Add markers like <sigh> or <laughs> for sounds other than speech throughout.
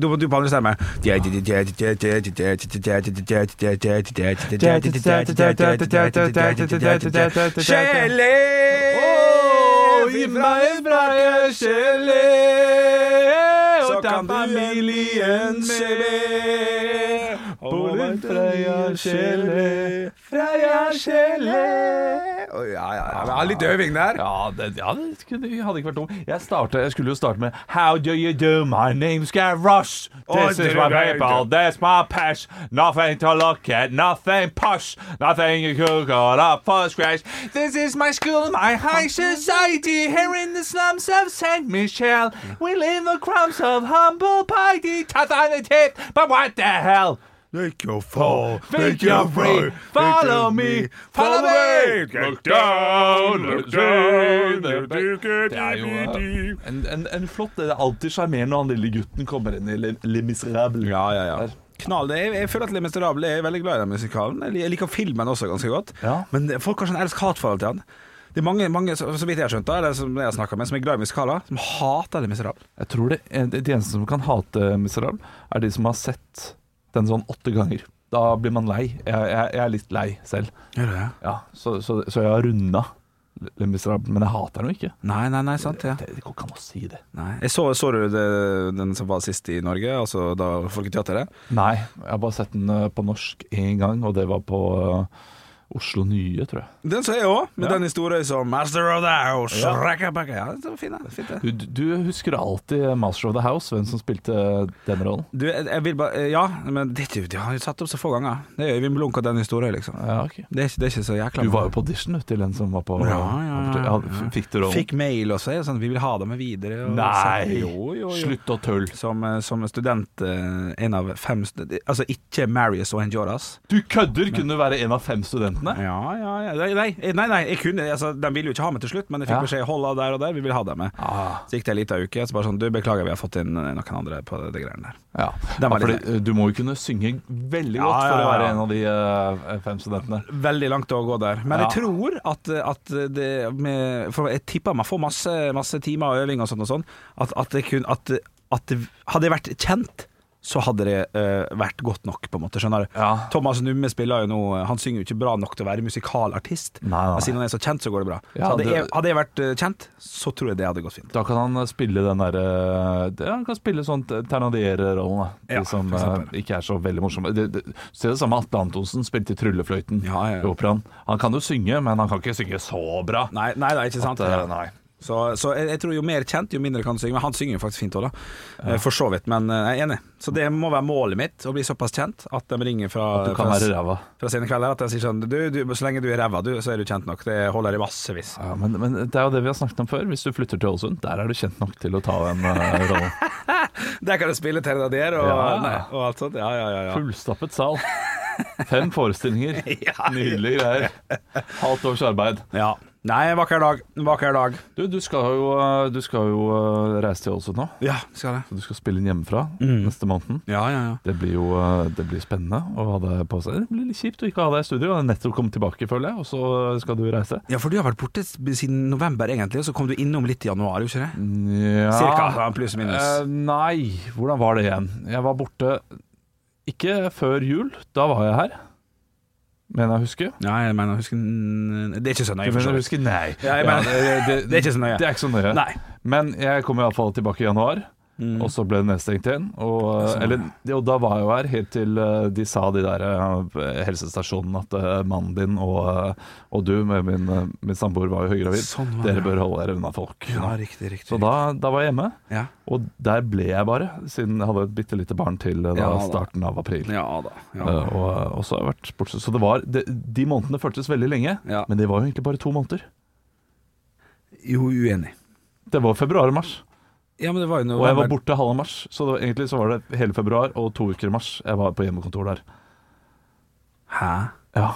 Da må du på andre stemme. Gelé! Gi meg en brakke gelé, Så kan familien se med på Kjele, Freia Kjele oh. Ja, ja, ja. Har litt øving der. Ja, det, ja, det kunne, hadde ikke vært dumt. Jeg, startet, jeg skulle jo starte med How do you do? My name's Garrosh. This is my people. That's my pash. Nothing to look at. Nothing posh. Nothing you could call up for scratch. This is my school, my high society. Here in the slums of St. Michel. We live the crumbs of humble piety. Tough on the tip, but what the hell? Make your fall, make your way, Follow me, follow me. Look down, look down. Det er jo uh, en, en, en flott Det er alltid sjarmerende når han lille gutten kommer inn i Le, Le Miserable. Ja, ja, ja. Knall. Det er, jeg føler at Le Miserable er veldig glad i den musikalen. Jeg liker filmen også ganske godt. Ja. Men folk har sånn elsk-hat-forhold til han. Det er mange, mange så, vidt jeg har skjønt, da, eller som jeg har med, som er glad i musikaler, som hater Le Miserable. Jeg tror det, det, eneste som kan hate Miserable, er de som har sett den sånn åtte ganger. Da blir man lei. Jeg, jeg, jeg er litt lei selv. Gjør du det? Ja, så, så, så jeg har runda men jeg hater den jo ikke. Nei, nei, nei, sant. Ja. Det, det går ikke an å si det. Nei. Jeg så, så du det, den som var sist i Norge, altså da Folketeatret? Nei, jeg har bare sett den eh, på norsk én gang, og det var på eh, Oslo Nye, tror jeg. Den så jeg òg, med Ja. den historien som Master of the House. Ja. Ja, det var fint. Fint, det. Du, du husker alltid Master of the House, hvem som spilte den rollen? Du, jeg, jeg vil bare Ja, men det, de har satt opp så få ganger. Det er Øyvind Blunk og den historien, liksom. Ja, okay. Det er, ikke- det er ikke så jækla Du var jo på audition til den som var på Ja, ja, ja. Fikk du rollen? Fikk mail også. Sånn, vi vil ha dem med videre. Og Nei! Jo, jo, jo. Slutt å tulle. Som, eh, som student, eh, en av fem Altså ikke Marius og Enjoras. Du kødder! Kunne du være en av fem studentene? Ja, ja, ja. Nei, nei, nei, jeg kunne altså, De ville jo ikke ha meg til slutt, men jeg fikk Ja. beskjed hold av der og der. Vi vil ha deg med. Ah, Så gikk det en liten uke, så bare sånn Du, beklager, vi har fått inn eh, noen andre på det, greiene der. ja. de ja fordi, du må jo kunne synge veldig Ja, godt for ja, å være en av de uh, fem studentene. Veldig langt å gå der. Men jeg tror at, at det med, For jeg tipper man får masse, masse timer og øving og sånn og sånn. At, at, det kun, at, at det, Hadde jeg vært kjent, så hadde det uh, vært godt nok, på en måte. Skjønner du? Ja. Thomas Numme spiller jo nå Han synger jo ikke bra nok til å være musikalartist. Nei, nei. Men siden han er så kjent, så går det bra. Ja, hadde, det- jeg, hadde jeg vært eh, kjent, så tror jeg det hadde gått fint. Da kan han eh, spille den derre ja, Han kan spille sånn Ternadier-rollen. De Ja, som eh, ikke er så veldig morsomme. Det, det, se det samme Atle Antonsen spilte tryllefløyten Ja, ja, ja. i operaen. Han kan jo synge, men han kan ikke synge så bra. Nei, nei, det er ikke sant. At, uh, nei. Så, så jeg, jeg tror jo mer kjent, jo mindre kan du synge. Men han synger jo faktisk fint òg, da. Ja. For så vidt. Men eh, jeg er enig. Så det må være målet mitt, å bli såpass kjent at de ringer fra, Du kan fra, være ræva. fra sine kvelder. At de sier sånn du, du, Så lenge du er ræva, du, så er du kjent nok. Det holder i massevis. Ja, men, men det er jo det vi har snakket om før. Hvis du flytter til Ålesund, der er du kjent nok til å ta den uh, rollen. <laughs> Der kan du spille Terradier og, Ja. nei, og alt sånt. Ja, ja, ja. ja. Fullstappet sal. Fem forestillinger. <laughs> Ja. Nydelige greier. Halvt års arbeid. ja. Nei, vakker dag. Vakker dag. Du, du skal jo, eh, du skal jo eh, reise til Ålesund nå. Ja, skal det. Så du skal spille inn hjemmefra Mm. neste måned. Ja, ja, ja. Det blir jo eh, det blir spennende å ha deg på seg. Det blir litt kjipt å ikke ha deg i studio. Nettopp kommet tilbake, føler jeg, og så skal du reise. Ja, for du har vært borte siden november, egentlig, og så kom du innom litt i januar, gjorde ikke det? Ja Cirka, pluss minus. Eh, nei, hvordan var det igjen? Jeg var borte ikke før jul. Da var jeg her. Mener jeg å huske. Ja, jeg mener, husker Det er ikke så nøye, Du mener jeg husker? Nei. Ja, mener- det, <laughs> Det er ikke så nøye. Det er ikke så nøye. Nei. Men jeg kommer iallfall tilbake i januar, Mm. og så ble det nedstengt igjen. Og, Sånn. eller, og da var jeg jo her helt til eh, de sa, de der eh, helsestasjonene, at eh, mannen din og, og du med min, min samboer var jo høygravid. Sånn var Dere bør holde dere unna folk. Ja, riktig, riktig. Så da, da var jeg hjemme, Ja. og der ble jeg bare, siden jeg hadde et bitte lite barn til da, Ja, starten av april. Ja da. Ja, da. og, og så har jeg vært bortsett. Så det var, de, de månedene føltes veldig lenge, Ja. men det var jo egentlig bare to måneder. Jo, uenig. Det var februar og mars. Ja, men det var jo noe Og jeg var borte halve mars, så var, egentlig så var det hele februar og to uker i mars jeg var på hjemmekontor der. Hæ? Ja.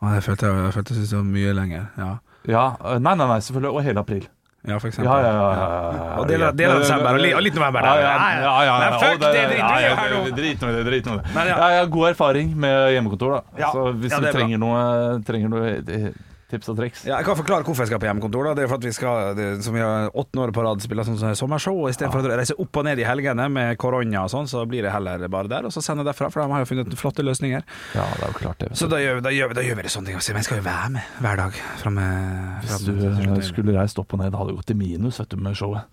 Å, jeg følte jeg følte det var mye lenger. Ja, ja øh, Nei, nei, nei, selvfølgelig. Og hele april. ja for eksempel. Ja, ja, ja. Og deler av desember, og li- og litt november. Ja, ja, ja. Nei, fuck det, Drit nå i det. Drit nå i det. Jeg har god erfaring med hjemmekontor, da. Ja, Så hvis du er noe, trenger noe eh, Tips og triks. Ja, jeg kan forklare hvorfor jeg skal på hjemmekontor. Da. Det er for at vi skal, det, som vi har åttende året på rad spille sånn som sommershow. Istedenfor for å reise opp og ned i helgene med korona og sånn, så blir det heller bare der. Og så sender jeg derfra, for de har jo funnet flotte løsninger. Ja, det er jo klart det. Så da gjør, da gjør, da gjør vi det sånne ting. Men jeg skal jo være med hver dag. Fra med, Hvis du eh, skulle reist opp og ned, hadde det gått i minus vet du, med showet.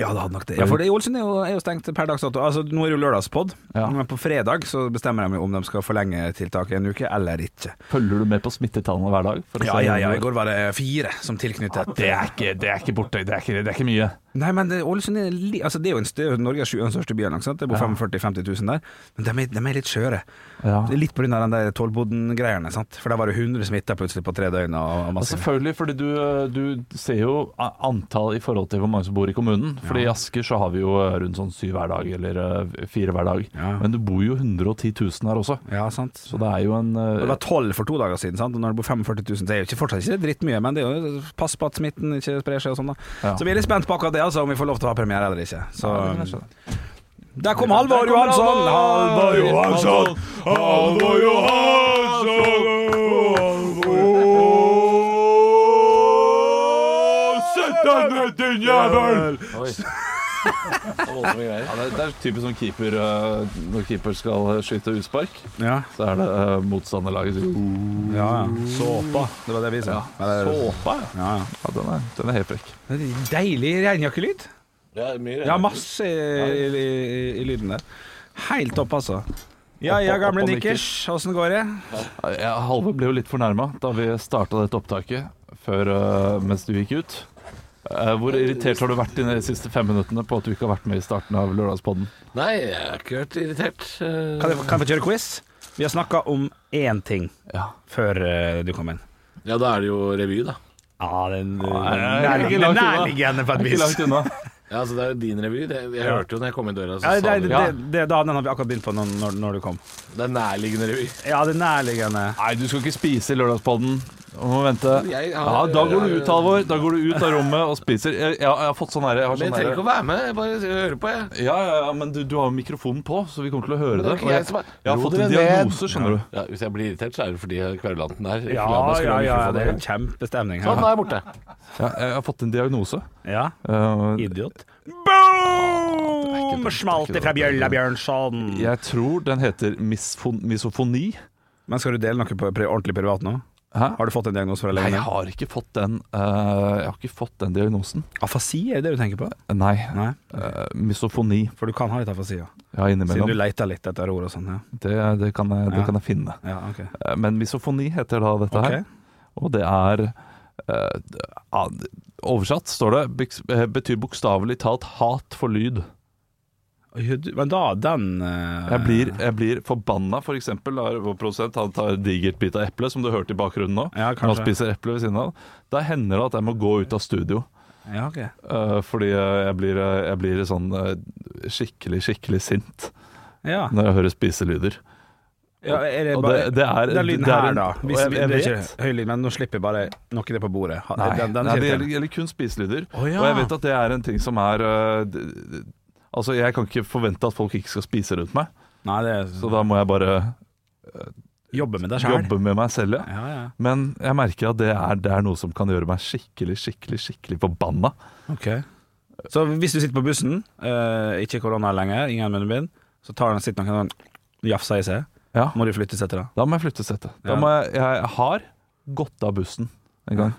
Ja, det hadde nok det. Ja, for det, Ålesund er jo, er jo stengt per dags dato. Altså, nå er det jo lørdagspod, Ja. men på fredag så bestemmer de jo om de skal forlenge tiltaket en uke eller ikke. Følger du med på smittetallene hver dag? for å Ja, se ja, ja. I går var det fire som tilknyttet. Det er ikke, det er ikke borte. Det er ikke, det er ikke mye. Nei, men det, Ålesund er, li, altså, det er jo en stø, Norges sjuende største by. Det bor 45 000-50 000 der. Men de er, de er litt skjøre. Ja. Det er litt pga. den der Tollboden-greiene. sant? For der var det 100 smitta plutselig på tre døgn. Og, og masse. selvfølgelig, fordi du, du ser jo antall i forhold til hvor mange som bor i kommunen. Fordi i Asker så har vi jo eh, rundt sånn syv hver dag, eller eh, fire hver dag. Men det bor jo 110 000 her også. Ja, sant. Så det er jo en eh, Det var 12 for to dager siden, sant? når det bor 45 000, det er jo ikke fortsatt ikke drittmye, men det er jo pass på at smitten ikke sprer seg og sånn, da. Så vi er litt spent på akkurat det, altså, om vi får lov til å ha premiere eller ikke. Så skjønne. Der kom Halvor Johansson! Halvor Johansson! Halvor Johansson! Sett din jævel! Det. <laughs> Ja, det, det er typisk sånn keeper eh, Når keeper skal skyte utspark, Ja, så er det uh, motstanderlaget sitt. ja. ja. Såpa. Det var det vi sa. Eller- Såpa, ja. Ja, ja. ja den, er, den er helt frekk. Det er Deilig regnjakkelyd. Ja, mye Ja, masse i, i, i, lyden der. Helt topp, altså. Ja ja, Opp- gamle opp og nikkers, åssen går det? Ja, Halvor ble jo litt fornærma da vi starta dette opptaket før, eh, mens du gikk ut. Eh, hvor irritert har du vært de siste fem minuttene på at du ikke har vært med i starten av Lørdagspodden? Nei, jeg har ikke vært irritert. Eh, Kan jeg, kan jeg få kjøre quiz? Vi har snakka om én ting Ja. før eh, du kom inn. Ja, da er det jo revy, da. Ja, den nærliggende på et Ikke langt unna. <laughs> Ja, altså Det er jo din revy. Det, jeg Ja. hørte jo når jeg kom inn døra, så Ja, det, sa det, du det, det. det, da, den har vi akkurat begynt på når, når, når du kom. Det er nærliggende revy. Ja, det er nærliggende. Nei, du skal ikke spise i Lørdagspodden. Du må vente. Jeg Ja, Da går du ut, Halvor. Da går du ut av rommet og spiser. Jeg, jeg, jeg har fått sånn her jeg Men jeg sånn trenger ikke å være med. Jeg bare hører på, jeg. Ja, ja, ja, men du, du har jo mikrofonen på, så vi kommer til å høre Det det. er ikke Og jeg jeg, som er- jeg har Ro fått en ned. diagnose, skjønner du. Ja, Hvis jeg blir irritert, så er det fordi kverulanten er Ja, ja, ja, det er mikrofonen. kjempestemning Sånn, nå er jeg borte. Ja, jeg har fått en diagnose. Ja, Eh, idiot. Boom! Smalt det ifra. Bjølla Bjørnson. jeg tror den heter misfon misofoni. Men skal du dele noe på pri- ordentlig privat nå? Hæ? Har du fått en diagnose fra Nei, legen? jeg har ikke fått den uh, Jeg har ikke fått den diagnosen. Afasi, er det det du tenker på? Nei. Nei, Uh, misofoni. for du kan ha litt afasi, ja. Ja, Siden du leter litt etter ord og sånn. Ja, Det, det, kan jeg, det Ja. kan jeg finne. ja okay. uh, Men misofoni heter da dette okay. her. Og det er eh, Oversatt står det betyr bokstavelig talt hat for lyd. Men da, den uh... Jeg blir, jeg blir forbanna, for eksempel. Da vår produsent han tar en digert bit av eple, som du hørte i bakgrunnen nå. Ja, han spiser eple ved siden av. Da hender det at jeg må gå ut av studio. Ja, okay. uh, fordi eh, jeg blir, jeg blir sånn uh, skikkelig, skikkelig sint Ja. når jeg hører spiselyder. ja er det bare det, det er Den lyden er her, en- da. Hvis, jeg, jeg det er ikke høy lyd, men nå slipper jeg bare noe på bordet. Nei, den, den nei det gjelder, gjelder kun spiselyder. Oh, ja. Og jeg vet at det er en ting som er Altså, jeg kan ikke forvente at folk ikke skal spise rundt meg, Nei, det er så da må jeg bare Jobbe med deg sjøl. jobbe med meg selv, ja. Ja, ja. Men jeg merker at det er, det er noe som kan gjøre meg skikkelig, skikkelig, skikkelig forbanna. Ok. Så hvis du sitter på bussen, eh, ikke korona lenger, ingen munnbind, så tar den, sitter noen og jafser i seg. Ja, Må du flytte setet, da? da må jeg flytte setet. Da Ja. må jeg, jeg har gått av bussen en gang.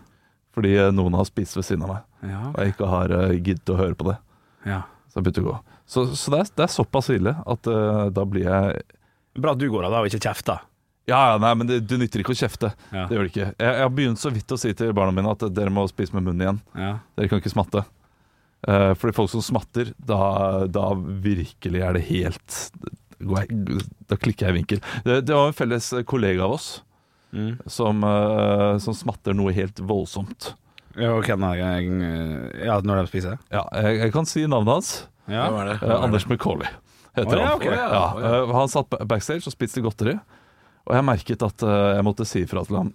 Fordi øh, noen har spist ved siden av meg, Ja, og jeg ikke har øh, giddet å høre på det. ja. Så jeg begynte å gå. Så, så det, er, det er såpass ille at uh, da blir jeg Bra at du går av da, og ikke kjefter. Ja, ja, nei, men det, det nytter ikke å kjefte. Ja. Det gjør det ikke. Jeg, jeg har begynt så vidt å si til barna mine at dere må spise med munnen igjen. Ja. Dere kan ikke smatte. Uh, fordi folk som smatter, da, da virkelig er det helt Da klikker jeg i vinkel. Det, det var en felles kollega av oss Mm. som, uh, som smatter noe helt voldsomt. Ja, nei, ja, når de spiser? Ja, jeg, jeg kan si navnet hans. Ja. Hvem er det? Eh, Anders McCauley heter oh, ja, han. ok. Ja, eh, han satt backstage og spiste godteri. Og jeg merket at eh, jeg måtte si ifra til ham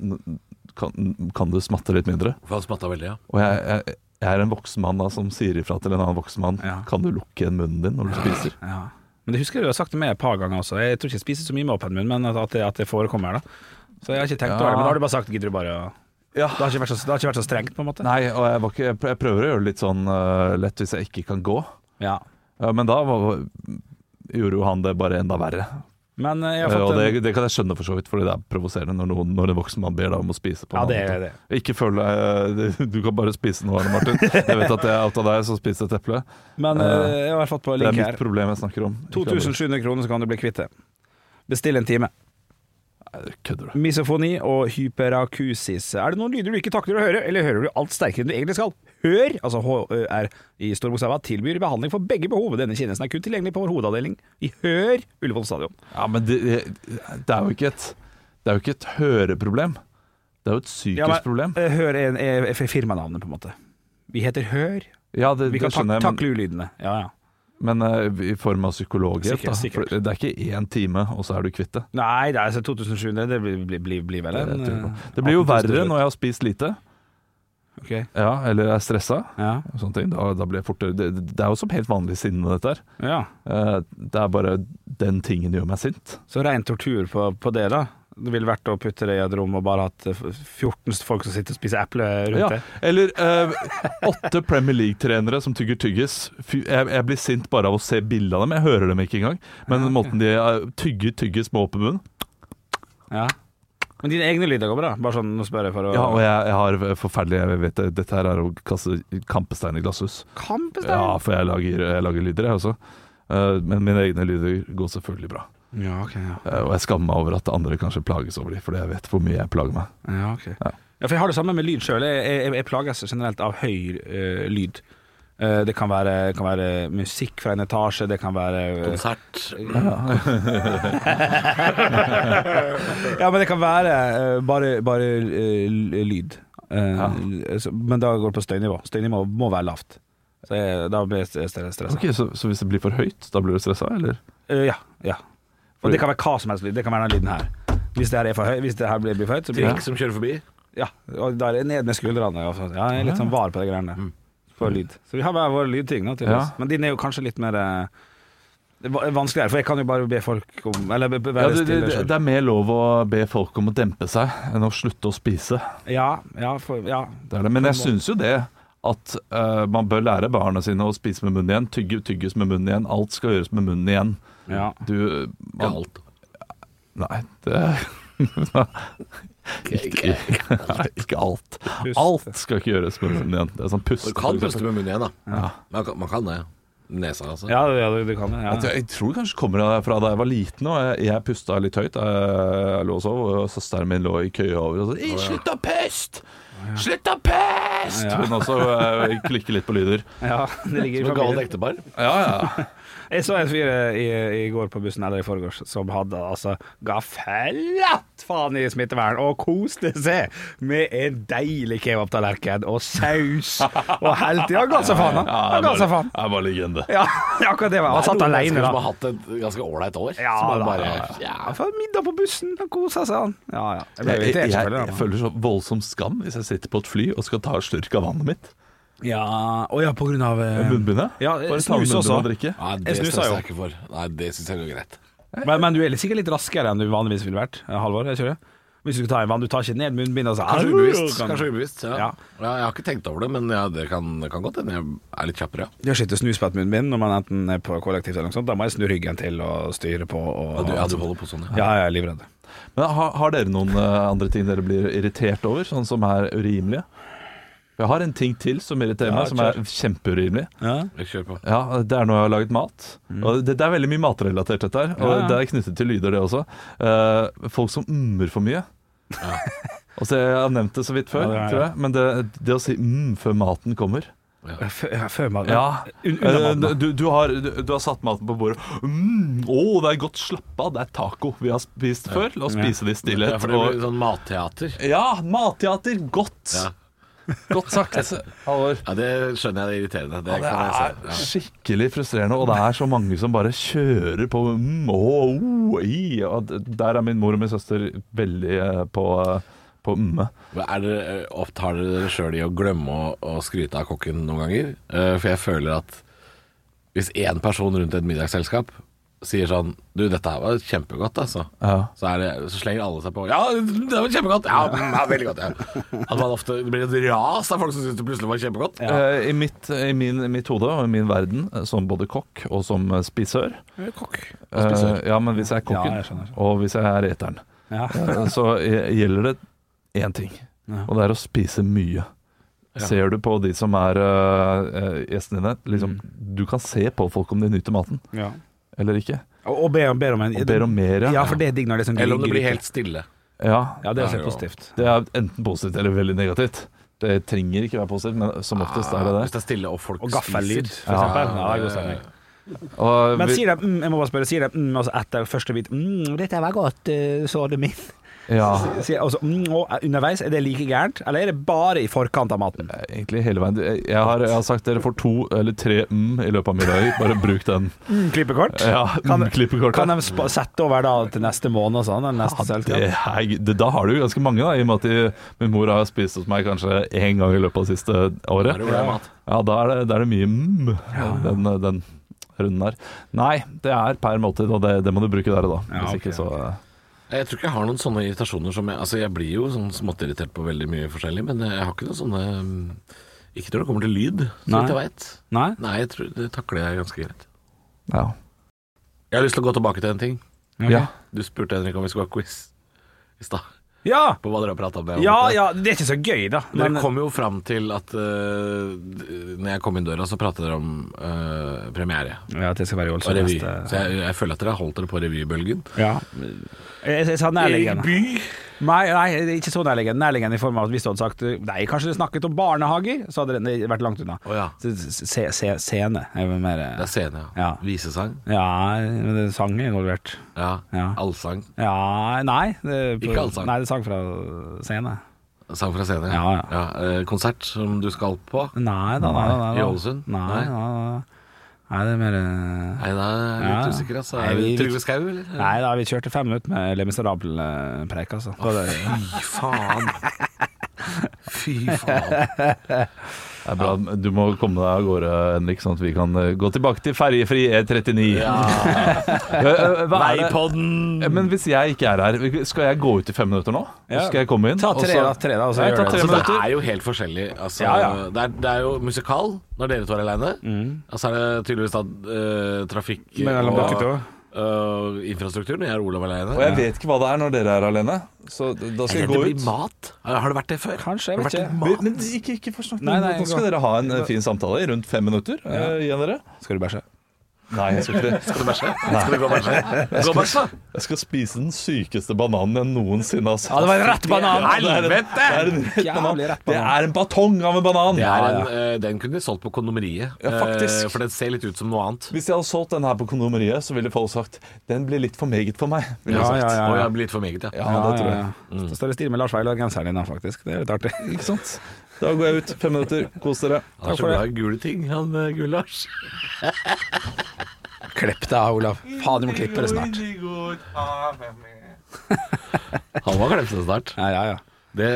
kan, kan du smatte litt mindre. For han smatta veldig, ja. Og jeg, jeg, jeg er en voksen mann da, som sier ifra til en annen voksen mann Ja. Kan du lukke igjen munnen din når du spiser. Ja. Men det husker jeg du har sagt til meg et par ganger også. Jeg tror ikke jeg spiser så mye med åpen munn, men at, at, det, at det forekommer. da Så jeg har ikke tenkt Ja. over det. Men da har du bare sagt gidder du bare å Ja. Det har ikke vært så, det har ikke vært så strengt, på en måte. Nei, og jeg, var ikke, jeg prøver å gjøre det litt sånn uh, lett hvis jeg ikke kan gå. Ja. Uh, men da var, gjorde jo han det bare enda verre. Men eh, jeg Eh, har fått det, og det kan jeg skjønne for så vidt, fordi det er provoserende når, noen, når en voksen mann ber deg om å spise. på Ja, det er det. Ikke føl deg Du kan bare spise noe, Arne Martin. Jeg vet at det er out av deg, som spiser et eple. Men eh, jeg har fått på link her. Det er mitt problem jeg snakker om. 2700 kroner, så kan du bli kvitt det. Bestill en time. Kødder du. Misofoni og hyperakusis. Er det noen lyder du ikke takler å høre, eller hører du alt sterkere enn du egentlig skal? Hør, altså HR i stor bokstav, tilbyr behandling for begge behov. Denne tjenesten er kun tilgjengelig på vår hovedavdeling i Hør Ullevål stadion. Ja, men det, det er jo ikke et Det er jo ikke et høreproblem. Det er jo et psykisk Ja, men, problem. eh, Hør er, er, er firmanavnet, på en måte. Vi heter Hør. Ja, det, Vi kan tak takle ulydene. Ja, ja. Men uh, i form av psykologhjelp. Sikkert. For Det er ikke én time, og så er du kvitt det. Nei, det er altså 2700. Det blir, blir, blir, vel en Det eh, Det blir jo verre når jeg har spist lite, Okay. Ja, eller er stressa. ja. Da, da blir jeg fortere det, det er jo som helt vanlig sinne, dette her. ja. Uh, Det er bare den tingen gjør meg sint. Så rein tortur på, på det, da? Det ville vært å putte det i et rom og bare hatt eh, 14 folk som sitter og spiser eple rundt Ja, det? eller eh, åtte Premier League-trenere som tygger tyggis. Jeg, jeg blir sint bare av å se bilde av dem. Jeg hører dem ikke engang. Men måten de eh, tygger tyggis med åpen munn Ja. Men dine egne lyder går bra? Bare sånn, nå spør jeg for å Ja, og jeg, jeg har forferdelig Jeg vet Dette her er å kaste kampestein i glasshus. Kampestein? Ja, for jeg lager, jeg lager lyder, jeg også. Eh, men mine egne lyder går selvfølgelig bra. Ja, ok. Ja, Eh, og jeg skammer meg over at andre kanskje plages over dem, fordi jeg vet hvor mye jeg plager meg. ja ok. Ja. Ja, for jeg har det samme med lyd sjøl. Jeg, jeg, jeg plages generelt av høy uh, lyd. Eh, det kan være, kan være musikk fra en etasje, det kan være Konsert. Ja, men det kan være bare, bare eh, lyd. Ja. Men da går det på støynivå. Støynivå må være lavt. Så jeg, da blir jeg stressa. Ok, så, så hvis det blir for høyt, da blir du stressa, eller? Eh, ja. ja. Og det kan være hva som helst lyd. Det kan være den lyden her. Hvis det her er for høy Hvis det her blir, blir for høyt, så blir Trikk som kjører forbi. Ja, og da er det ned med skuldrene. og sånn. Ja, jeg er litt sånn var på de greiene der. På lyd. Så vi har hver vår lydting nå, tydeligvis. Ja. Men din er jo kanskje litt mer eh, det er vanskeligere, for jeg kan jo bare be folk om Eller be- be- Ja, det, det, stille det, det er mer lov å be folk om å dempe seg enn å slutte å spise. Ja, ja, for, ja. Det er det. Men jeg syns jo det at uh, man bør lære barna sine å spise med munnen igjen. Tygge, tygges med munnen igjen. Alt skal gjøres med munnen igjen. Ja. Du man, alt. Nei, det <laughs> ikke, nei, ikke alt. Alt skal ikke gjøres med munnen igjen. Det er sånn pust. Du kan puste med munnen igjen, da. Ja. Man, kan, man kan det. Nesa, altså. Ja, ja det, kan det. Ja. jeg tror kanskje kommer fra da jeg var liten og jeg, jeg pusta litt høyt. Jeg lå og sov, og søsteren min lå i køye over og sa 'Slutt å puste! Slutt å puste!' Ja. Hun også eh, klikker litt på lyder. ja, det ligger Som et galt ektepar. Ja, ja. Jeg så en fyr i, i går på bussen, eller i forgårs, som hadde altså ga flatt faen i smittevern og koste seg med en deilig kebabtallerken og saus og helt Ja, ga seg faen, han. Han ga seg faen. Jeg var legende. <laughs> Ja, akkurat det var Han satt alene, da. som har hatt et ganske ålreit år. Ja, som da, bare, ja, ja. Middag på bussen, han kosa seg, han. Ja, ja. Jeg Jeg, jeg, jeg, føler så voldsom skam hvis jeg sitter på et fly og skal ta en slurk av vannet mitt. Ja, å ja, på grunn av eh, Munnbindet? Ja, Bare ta snus også. og drikke. Jeg det snusa stresser jo. jeg ikke for. Nei, det syns jeg går greit. Men, men du er sikkert litt raskere enn du vanligvis ville vært, eh, Halvor? Jeg kjører. Hvis du skal ta en vann, du tar ikke ned munnbindet og så Kanskje ubevisst. kan- Kanskje ubevisst ja. Ja. Ja. Jeg har ikke tenkt over det, men ja, det kan, det kan godt hende jeg er litt kjappere. Ja. Det å sitte og snuse på et munnbind når man enten er på kollektivt eller noe sånt, da må jeg snu ryggen til og styre på og Ja, du, ja, du holder på sånn, ja. Ja, jeg er livredd. Men har, har dere noen eh, andre ting dere blir irritert over, sånn som er urimelige? Jeg har en ting til som irriterer Ja, meg, som er kjempeurimelig. Ja. Ja, Det er når jeg har laget mat. Og det, det er veldig mye matrelatert, dette her. Og Mm. Ja, ja. det er knyttet til lyder, det også. Uh, folk som ummer for mye. <laughs> Altså, Jeg har nevnt det så vidt før, Ja, det er- tror jeg. Men det, det å si mm før maten kommer ja, før maten? Ja. Maten. Eh, Du, du, har, du, du har satt maten på bordet. Mm, å, det er godt. slappa det er taco vi har spist før. La oss spise det i stillhet. Ja, for det blir sånn matteater. Ja, matteater. Godt. Ja. Godt sagt. Halvor. ja, det skjønner jeg det er irriterende. Det, Ja, det er se. Ja. skikkelig frustrerende, og det er så mange som bare kjører på mm, å, oh, i. Og Der er min mor og min søster veldig eh, på, eh, på umme. Er dere, eh, Opptar dere dere sjøl i å glemme å, å skryte av kokken noen ganger? Eh, For jeg føler at hvis én person rundt et middagsselskap sier sånn Du, dette her var kjempegodt, altså. Ja. Så, er det, så slenger alle seg på. Ja, det var kjempegodt! Ja, ja veldig godt. Ja. At man ofte det blir et ras av folk som syns det plutselig var kjempegodt. Uh, I, mitt, I min, mitt hode og i min verden, eh, som både kokk og som eh, spisør Kokk. og spisør. Uh, Ja, men hvis jeg er kokken, Ja, jeg og hvis jeg er eteren, Ja. så gjelder det én ting, og det er å spise mye. Ja. Ser du på de som er eh, gjestene dine, liksom, Mm. du kan se på folk om de nyter maten Ja. Eller ikke. Og, og ber, ber om en Og ber om mer, Ja, ja. for det er digg når det er sånn Eller om det blir helt stille. Ja, Ja, det er også positivt. det er enten positivt eller veldig negativt. Det trenger ikke være positivt, men som oftest er det det. Hvis det. er stille og folk Og gaffellyd, for eksempel. Ja, det er god stemning. Og Men sier de mm, jeg må bare spørre, sier de mm, altså etter første bit mm, 'Dette var godt, uh, så du min'. Ja, så altså, mm, og underveis, er det like gærent, eller er det bare i forkant av maten? egentlig hele veien. Jeg jeg har, jeg har sagt dere får to eller tre mm i løpet av middagen. Bare bruk den. Mm, klippekort? Ja, Kan- mm, klippekort? Kan de sette over da til neste måned og sånn? selskap? Det er, det, da har du jo ganske mange, da, i og med at de, min mor har spist hos meg kanskje én gang i løpet av det siste året. Ja, da er det, da er det mye mm, den, den runden der. Nei, det er per måltid, og det, det må du bruke der og da. Ja, Hvis ikke så Jeg tror ikke jeg har noen sånne irritasjoner som jeg Altså, jeg blir jo sånn småttirritert på veldig mye forskjellig, men jeg har ikke noen sånne mm, Ikke når det kommer til lyd, så vidt jeg veit. Nei? Nei, jeg tror det takler jeg ganske greit. Ja. Jeg har lyst til å gå tilbake til en ting. Okay. ja. Du spurte Henrik om vi skulle ha quiz i stad. Ja! På hva dere har prata om. det. Ja, ja, det er ikke så gøy, da. Dere Men, kom jo fram til at uh, Når jeg kom inn døra, så pratet dere om uh, premiere ja, det skal være og revy. Så jeg, jeg føler at dere har holdt dere på revybølgen. Ja. Jeg, jeg sa nærliggende. by. Nei, nei, ikke så nærliggende. Nærliggende i form av at hvis du hadde sagt Nei, kanskje du snakket om barnehager, så hadde det vært langt unna. Oh, ja. Så Se, se, scene er mer Det er scene, ja. Ja. Visesang. Ja, men det er sang involvert. Ja. Ja. Allsang. Ja, nei det på- Ikke allsang. Nei, det er sang fra scene. Sang fra scene. Ja, ja. eh, konsert som du skal på. Nei da, nei. Nei, I. Ålesund? Nei, Nei. nei, nei. Nei, det er mer eh, Nei, da er jeg litt Ja. usikker, altså. Er det Trygve Skau, eller? Nei da, vi kjørte fem minutter med Le Miserable-preik, altså. Da er Fy faen. <laughs> Fy faen. Det er bra. Du må komme deg av gårde, Henrik, sånn at vi kan eh, gå tilbake til ferjefri E39. <laughs> Eh, eh? Veipodden. Men hvis jeg ikke er her, skal jeg gå ut i fem minutter nå? Ja. Skal jeg komme inn? Ta tre, da. Tre, da og så Nei, ta det. tre Altså, det er jo helt forskjellig. Altså, Ja, ja. Det, er, det er jo musikal når dere to er aleine. Mm. Og så er det tydeligvis da uh, trafikk Mellom dere to. Og infrastrukturen. infrastruktur når jeg er Olav alene. Og jeg vet ikke hva det er når dere er alene, så da skal jeg det blir mat. Har det vært det før? Kanskje, jeg vet ikke. mat? Men, ikke, ikke forsnakk. Nå skal dere ha en eh, fin samtale i rundt fem minutter. eh, igjen dere. Skal du bæsje? Nei, jeg skal ikke det. Skal du bæsje? Skal du gå og bæsje? Gå og bæsje, da. Jeg skal spise den sykeste bananen jeg noensinne har sett. Ja, det var en rett banan. Ja, det er en- Helvete! Det er en banan. Det er en batong av en banan. Det er en, ja. øh, den kunne de solgt på kondomeriet. Ja, faktisk. Uh, for den ser litt ut som noe annet. Hvis jeg hadde solgt den her på kondomeriet, så ville folk sagt den blir litt for meget for meg. Ville Ja, jeg ja, ja. Og jeg blir litt for meget, ja. Ja, det tror jeg. Så står det stille med Lars Veilar-genseren din, faktisk. Det er litt artig. Ikke sant? Da går jeg ut. Fem minutter. Kos dere. Han er så glad i gule ting, han øh, gule Lars. <laughs> Klipp deg, Olav. Faen, du må klippe det snart. Han var det snart. Ja, ja, ja. Det,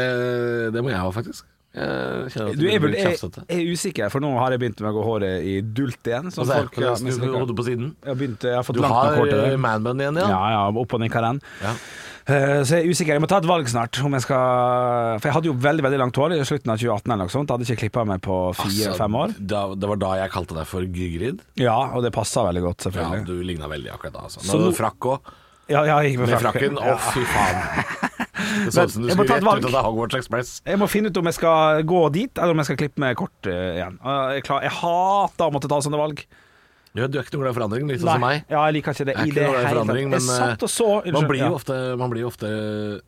det må jeg ha, faktisk. Jeg kjenner at Du jeg, jeg, jeg er usikker, for nå har jeg begynt med å gå håret i dult igjen. Som altså, folk jeg, hodet på siden. Jeg har, begynt, jeg har fått Du langt har øh, manbun igjen, ja? Ja, ja, opp og ned karen. Ja. Eh, Så jeg er usikker. Jeg må ta et valg snart. Om jeg skal For jeg hadde jo veldig veldig langt hår i slutten av 2018 eller noe sånt. Hadde ikke klippa meg på fire-fem år. Altså, Da, det var da jeg kalte deg for Gygrid. Ja, og det passa veldig godt, selvfølgelig. Ja, du ligna veldig akkurat da. Altså. Nå hadde du frakk òg, Ja, ja, jeg gikk med, med frakken. Å, fy faen. <laughs> Det så ut som du skulle rett ut av Hogwarts Express. Jeg må finne ut om jeg skal gå dit, eller om jeg skal klippe meg kort uh, igjen. Og Jeg, klar, jeg hater å måtte ta sånne valg. Ja, du er ikke noe glad i forandring, litt sånn som meg. ja, jeg liker ikke det Jeg er ikke noe glad i forandring, men, og så Man blir jo ofte, man blir ofte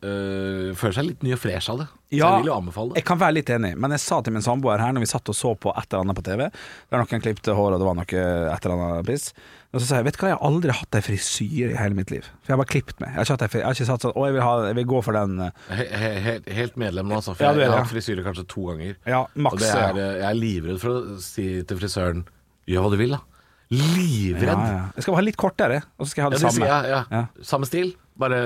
øh, Føler seg litt ny og fresh av det. Så Ja, jeg vil jo anbefale det. Jeg kan være litt enig, men jeg sa til min samboer her når vi satt og så på et eller annet på TV Der noen klippte hår, og det var noe et eller annet piss. Og så sa jeg vet du hva, jeg har aldri hatt ei frisyre i hele mitt liv. For jeg har bare klippet meg. Jeg har ikke, jeg har ikke satt sånn Å, jeg vil, ha, jeg vil gå for den eh, He, he, helt, medlem nå, altså. For Ja, jeg, jeg har hatt frisyre kanskje to ganger. Ja, Og maks. det er, jeg er livredd for å si til frisøren Gjør hva du vil, da. Livredd. Ja, ja. Jeg skal ha litt kortere, og så skal jeg ha Ja, det det samme. sier jeg, ja. Ja. Samme stil, bare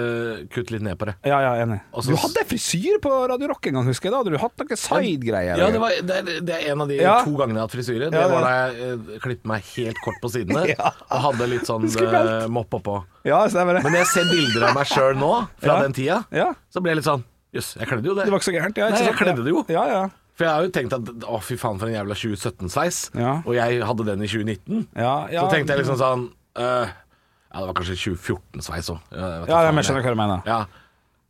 kutt litt ned på det. Ja, ja, enig. Også, Du hadde frisyr på Radio Rock en gang, husker jeg. Da hadde du hatt noen side-greier. Ja, det, var, det, er, det er en av de Ja. to gangene jeg har hatt frisyre. Det Ja, var da jeg eh, klippet meg helt kort på sidene <laughs> Ja. og hadde litt sånn <laughs> uh, mopp oppå. Ja, stemmer det. Men når jeg ser bilder av meg sjøl nå, fra <laughs> Ja. den tida, Ja, så blir jeg litt sånn Jøss, jeg kledde jo det. det var ikke så gærent. Ja, Nei, jeg kledde det jo. Ja, ja. For jeg har jo tenkt at å, fy faen, for en jævla 2017-sveis. Ja. Og jeg hadde den i 2019. ja, ja. Så tenkte jeg liksom sånn øh, Ja, det var kanskje 2014-sveis òg. Ja, jeg, jeg skjønner hva du mener. Ja.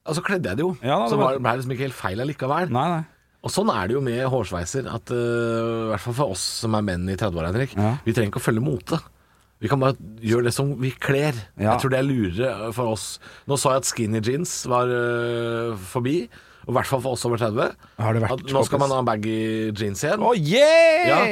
Og så kledde jeg det jo. Da, så det var- ble liksom ikke helt feil allikevel. Nei, nei. Og sånn er det jo med hårsveiser. At øh, I hvert fall for oss som er menn i 30-åra, Henrik. Vi trenger ikke å følge mote. Vi kan bare gjøre det som vi kler. Jeg tror det er lurere for oss. Nå sa jeg at skinny jeans var øh, forbi. Og i hvert fall for oss over 30. Har det vært At nå skal man ha baggy jeans igjen. Oh, yeah! Ja,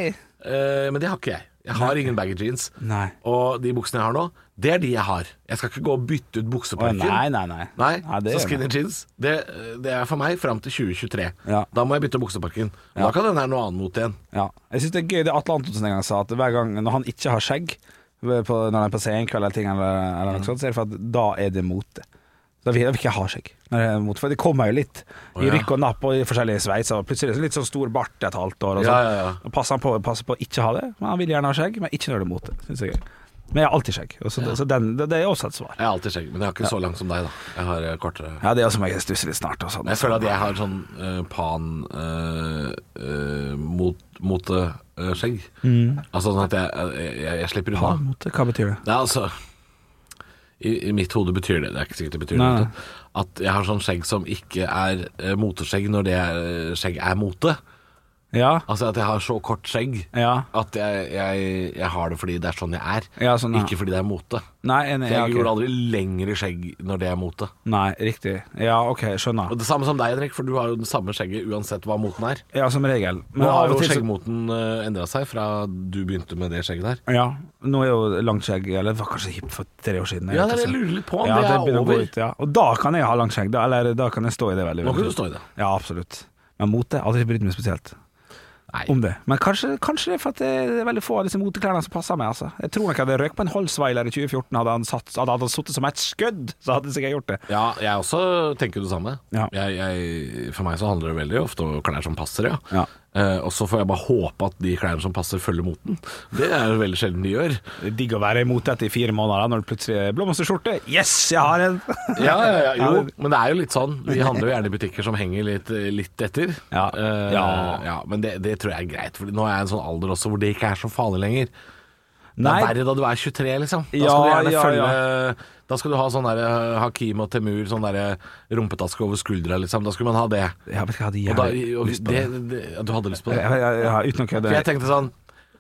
eh, men det har ikke jeg. Jeg har ingen baggy jeans. Nei. Og de buksene jeg har nå, det er de jeg har. Jeg skal ikke gå og bytte ut Å, bukseparken. nei, nei, nei. Nei, Nei, det så skinny jeans det, det er for meg fram til 2023. Ja. Da må jeg bytte bukseparken. Og. Da kan den være noe annet mot igjen. Ja. Jeg syns det er gøy det Atle Antonsen en gang sa, at hver gang når han ikke har skjegg, på, når han er på senkveld eller ting, eller, eller noe sånt, så er det for at da er det mote. Da vil jeg ikke ha skjegg. Når jeg er for det kommer jo litt i ja. rykk og napp og i forskjellige sveiser. og Plutselig er det litt sånn stor bart et halvt år. Og Ja, sånn. ja, ja. Passer han på, passer på å ikke ha det. Men han vil gjerne ha skjegg, men ikke når det er mote. Synes jeg. Men jeg har alltid skjegg, så, Ja. så den, det, det er også et svar. Jeg har alltid skjegg, men jeg har ikke så langt som deg, da. Jeg har eh, kortere. Ja, det er også meg. jeg stusser litt snart. Og sånt, jeg føler at jeg har sånn uh, pan uh, uh, mot, moteskjegg. Altså sånn at jeg, jeg, jeg, jeg slipper unna. Mote, hva betyr det? Nei, altså i, I mitt hode betyr det Det er ikke sikkert det betyr Nei, det. At jeg har sånn skjegg som ikke er eh, moteskjegg når det er, skjegg er mote. Ja. Altså at jeg har så kort skjegg Ja. at jeg, jeg, jeg har det fordi det er sånn jeg er. Ja, sånn. Ikke fordi det er mote. Nei, enig. Jeg okay. gjorde aldri lengre skjegg når det er mote. Nei, riktig. Ja, OK, skjønner. Og Det samme som deg, Henrik, for du har jo det samme skjegget uansett hva moten er. Ja, som regel. Nå har jo til skjeggmoten uh, endra seg fra du begynte med det skjegget der. Ja. Nå er jo langt skjegg Eller det var kanskje hipt for tre år siden. jeg Ja, det det jeg lurer litt på om Ja, det er over. ut. Og da kan jeg ha langt skjegg. Da, eller da kan jeg stå i det veldig. Nå kan du stå i det. Ja, absolutt. Men mote aldri brydd meg spesielt Nei. om det. Men kanskje, kanskje det er for at det er veldig få av disse moteklærne som passer meg. Altså. Jeg tror nok jeg hadde røkt på en Holsweiler i 2014. Hadde han, satt, hadde han sittet som et skudd, så hadde sikkert gjort det. Ja, jeg også tenker det samme. Ja. Jeg, jeg, for meg så handler det veldig ofte om klær som passer, ja. Ja. Eh, og så får jeg bare håpe at de klærne som passer, følger moten. Det er jo veldig sjelden de gjør. Det er digg å være imot dette i fire måneder, når det plutselig er blomsterskjorte. Yes, jeg har en! <laughs> Ja, ja, ja, jo, men det er jo litt sånn. Vi handler jo gjerne i butikker som henger litt, litt etter. Ja. Eh, Ja. ja men det, det tror jeg er greit, for nå er jeg i en sånn alder også hvor det ikke er så farlig lenger. Det er verre da du er 23, liksom. Da Ja, skal du gjerne ja, følge Da skal du ha sånn der eh, Hakim og Temur, sånn der rumpetaske over skuldra, liksom. Da skulle man ha det. Ja, men jeg hadde jævlig lyst på det, det. det, ja, du hadde lyst på det? Ja, ja, ja, uten å For kødde. jeg tenkte sånn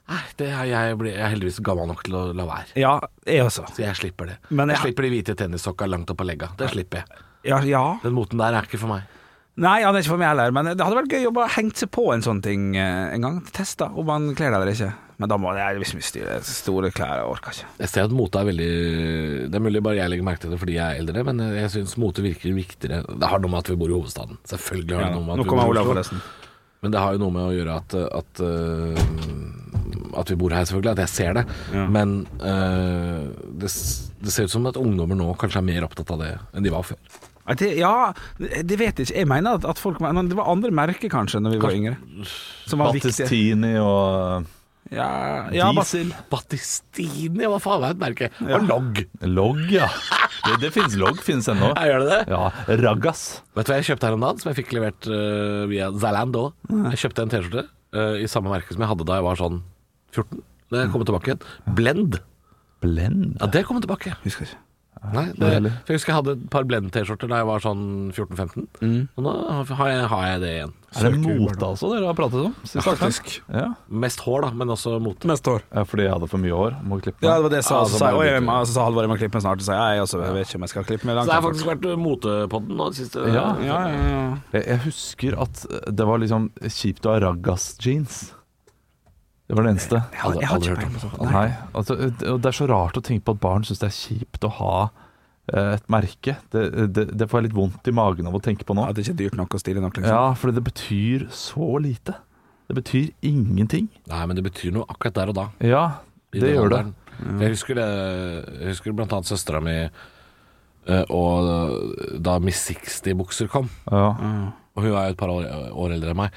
Nei, det er, jeg, blir, jeg er heldigvis gammel nok til å la være. Ja, jeg også. Så jeg slipper det. Men jeg jeg- slipper de hvite tennissokka langt opp på legga. Det slipper jeg. Ja, ja. Den moten der er ikke for meg. Nei, han er ikke for meg heller, men det hadde vært gøy å bare hengt seg på en sånn ting eh, en gang. Testa om man kler deg eller ikke. Men da må jeg liksom mye styr. Store klær, jeg orker ikke. Jeg ser at mote er veldig Det er mulig bare jeg legger merke til det fordi jeg er eldre, men jeg syns mote virker viktigere. Det har noe med at vi bor i hovedstaden. Selvfølgelig har Ja, det noe med at vi bor i hovedstaden. Oslo. forresten. Men det har jo noe med å gjøre at, at, øh, at vi bor her, selvfølgelig. At jeg ser det. Ja. Men uh, det, det ser ut som at ungdommer nå kanskje er mer opptatt av det enn de var før. Ja, Det, ja, det vet jeg ikke. Jeg mener at, at folk men Det var andre merker kanskje Når vi var yngre. Som var viktige. Og Ja, ja, Diesel. Battistini, hva faen er et merke? Og logg. Logg, ja. Det, det finnes logg, finnes ennå. Jeg gjør det det? Ja, Raggas. Vet du hva jeg kjøpte her om dagen, som jeg fikk levert uh, via Zalando? Jeg kjøpte en T-skjorte uh, i samme merke som jeg hadde da jeg var sånn 14. Det kommer kom tilbake igjen. Blend. Blend. Ja, det kom tilbake. Husker ikke. Nei, det, for Jeg husker jeg hadde et par Blend-T-skjorter da jeg var sånn 14-15. Og nå har jeg, har jeg det igjen. Er det mote altså dere har pratet om? Ja, Faktisk. Ja. Mest hår, da, men også mote. Mest hår ja, fordi jeg hadde for mye hår. Må klippe meg. Ja, det var det jeg sa. Altså, Så så jeg, jeg altså, så sa Halvor jeg må klippe meg snart. Så jeg også. Jeg vet ikke om jeg skal klippe meg Så langt. det har faktisk vært motepodden nå det siste. Ja. ja, ja, ja. Jeg, jeg husker at det var liksom kjipt å ha Raggas-jeans. Det var det eneste. Jeg har, jeg har Aldri ikke hørt peiling. Nei, altså, og det er så rart å tenke på at barn syns det er kjipt å ha eh, et merke. Det, det, det får jeg litt vondt i magen av å tenke på nå. Ja, det ikke er dyrt nok og stilig nok, liksom. Ja, for det betyr så lite. Det betyr ingenting. Nei, men det betyr noe akkurat der og da. Ja, det, Det gjør det. alderen. Jeg husker det Jeg husker blant annet søstera mi eh, og da Miss 60-bukser kom. Ja. Og hun er jo et par år, år eldre enn meg.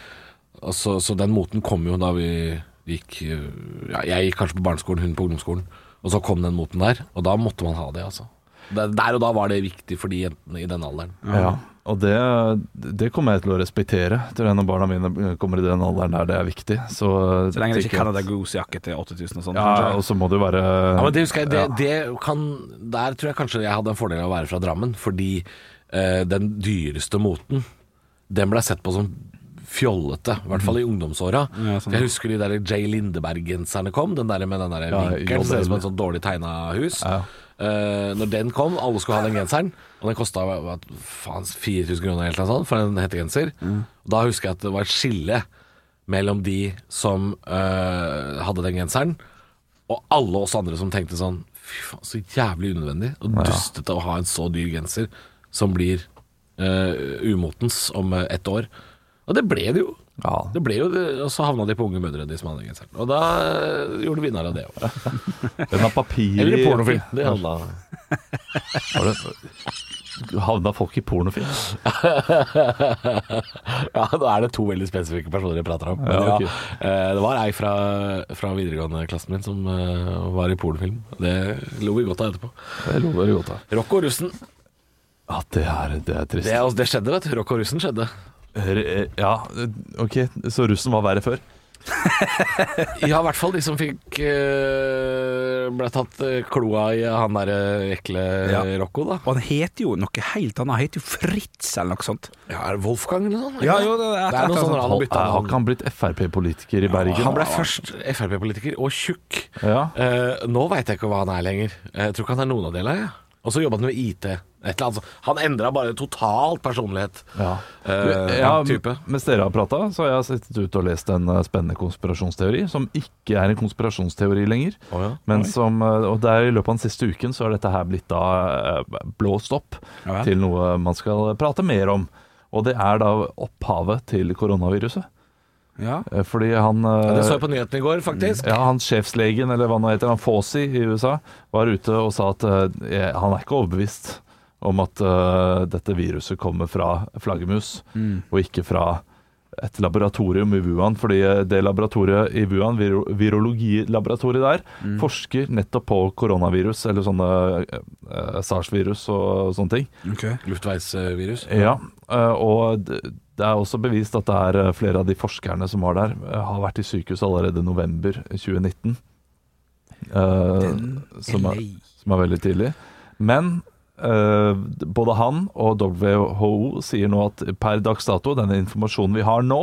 Så, så den moten kom jo da vi gikk eh, ja, Jeg gikk kanskje på barneskolen, hun på ungdomsskolen. Og så kom den moten der, og da måtte man ha det, altså. Der, og da var det viktig for de jentene i den alderen. Ja, og det, det kommer jeg til å respektere til når barna mine kommer i den alderen der det er viktig. Så, Så lenge det ikke kan er Canada Goose-jakke til 8000 og sånn. Ja, og så må det jo være Ja, men det husker jeg, det, det kan Der tror jeg kanskje jeg hadde en fordel av å være fra Drammen, fordi eh, den dyreste moten, den ble sett på som fjollete, i hvert fall i ungdomsåra. Ja, sånn. Jeg husker de der Jay Lindeberg-genserne kom, den der med den der Ja, vinkelen, ser ut som et sånn dårlig tegna hus. Ja. Uh, når den kom, alle skulle ha den genseren, og den kosta faen 4000 kroner eller noe sånt for en hettegenser. Da husker jeg at det var et skille mellom de som uh, hadde den genseren, og alle oss andre som tenkte sånn Fy faen, så jævlig unødvendig og dustete å ha en så dyr genser som blir uh, umotens om ett år. Og det ble det jo. Ja. Det ble jo det, Og så havna de på Unge mødre, de som hadde genseren. Og da eh, gjorde vi narr av det òg. <laughs> Den har papir Eller i- i pornofilm. Det handla Har det- Havna folk i pornofilm? <laughs> Ja, da er det to veldig spesifikke personer jeg prater om. Men Ja, ja, ok. eh, det var ei fra, fra videregående-klassen min som eh, var i pornofilm. Det lo vi godt av etterpå. Det lover godt av. Rocco Russen. Ja, det er, det er trist. Det, er- det skjedde, vet du. Rocco Russen skjedde. Re- Ja, ok, så russen var verre før? <laughs> Ja, i hvert fall de som fikk eh, Ble tatt eh, kloa i han derre ekle Ja. Rocco, da. Og han heter jo noe helt annet. Han heter jo Fritz eller noe sånt. Ja, er det Wolfgang eller noe? Ja, jo, det er det er noe sånt. han har bytta Har ikke han blitt Frp-politiker i Bergen? Han ble først Frp-politiker og tjukk. Ja. Uh, nå veit jeg ikke hva han er lenger. Jeg tror ikke han er noen av delene. Ja. Og så jobba han med IT. Et eller annet. Han endra bare totalt personlighet. Ja. Uh, ja, type. Mens dere har prata, så har jeg sittet ute og lest en eh, spennende konspirasjonsteori, som ikke er en konspirasjonsteori lenger. Oh, ja. Men som, eh, og der I løpet av den siste uken så har dette her blitt da blåst opp vel. til noe man skal prate mer om. Og det er da opphavet til koronaviruset. Ja. Fordi han Ja, det så jeg på nyhetene i går, faktisk. ja, han sjefslegen, eller hva han heter, han Fawzi i USA, var ute og sa at uh, han er ikke overbevist om at uh, dette viruset kommer fra flaggermus, og ikke fra et laboratorium i Wuhan. Fordi eh, det laboratoriet i Wuhan, viro virologilaboratoriet der, forsker nettopp på koronavirus, eller sånne eh, SARS-virus og sånne ting. Ok. Luftveisvirus. Ja, eh, og det er også bevist at det er eh, flere av de forskerne som var der, eh, har vært i sykehus allerede november 2019. eh, som, er, som er veldig tidlig. Men eh, både han og WHO sier nå at per dags dato, denne informasjonen vi har nå,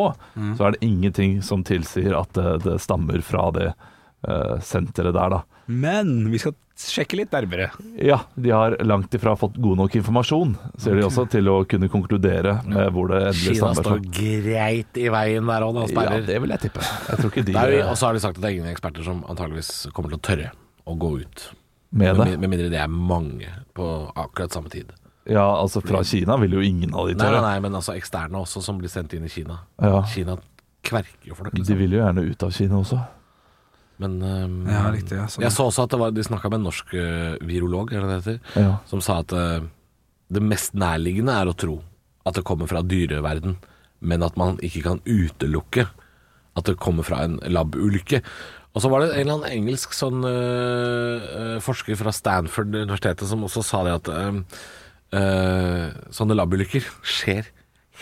så er det ingenting som tilsier at det, det stammer fra det eh, senteret der, da. Men vi skal sjekke litt nærmere. Ja, de har langt ifra fått god nok informasjon, sier de også, til å kunne konkludere med hvor det endelig Kina stammer står greit i veien der òg, Ja, det vil jeg tippe. Jeg de Og så har de sagt at det er ingen eksperter som antageligvis kommer til å tørre å gå ut. Med Med, det. med mindre det er mange på akkurat samme tid. Ja, altså fra Kina vil jo ingen av de Nei, nei, nei, men altså eksterne også, som blir sendt inn i Kina. Ja. Kina kverker jo folk, De liksom. vil jo gjerne ut av Kina også. Men um, Ja, riktig, ja, sånn. jeg så også at det var, de snakka med en norsk uh, virolog, er det det heter, Ja. som sa at uh, det mest nærliggende er å tro at det kommer fra dyreverden, men at man ikke kan utelukke at det kommer fra en labulykke. Og så var det en eller annen engelsk sånn eh, forsker fra Stanford-universitetet som også sa det at øh, øh, sånne labulykker skjer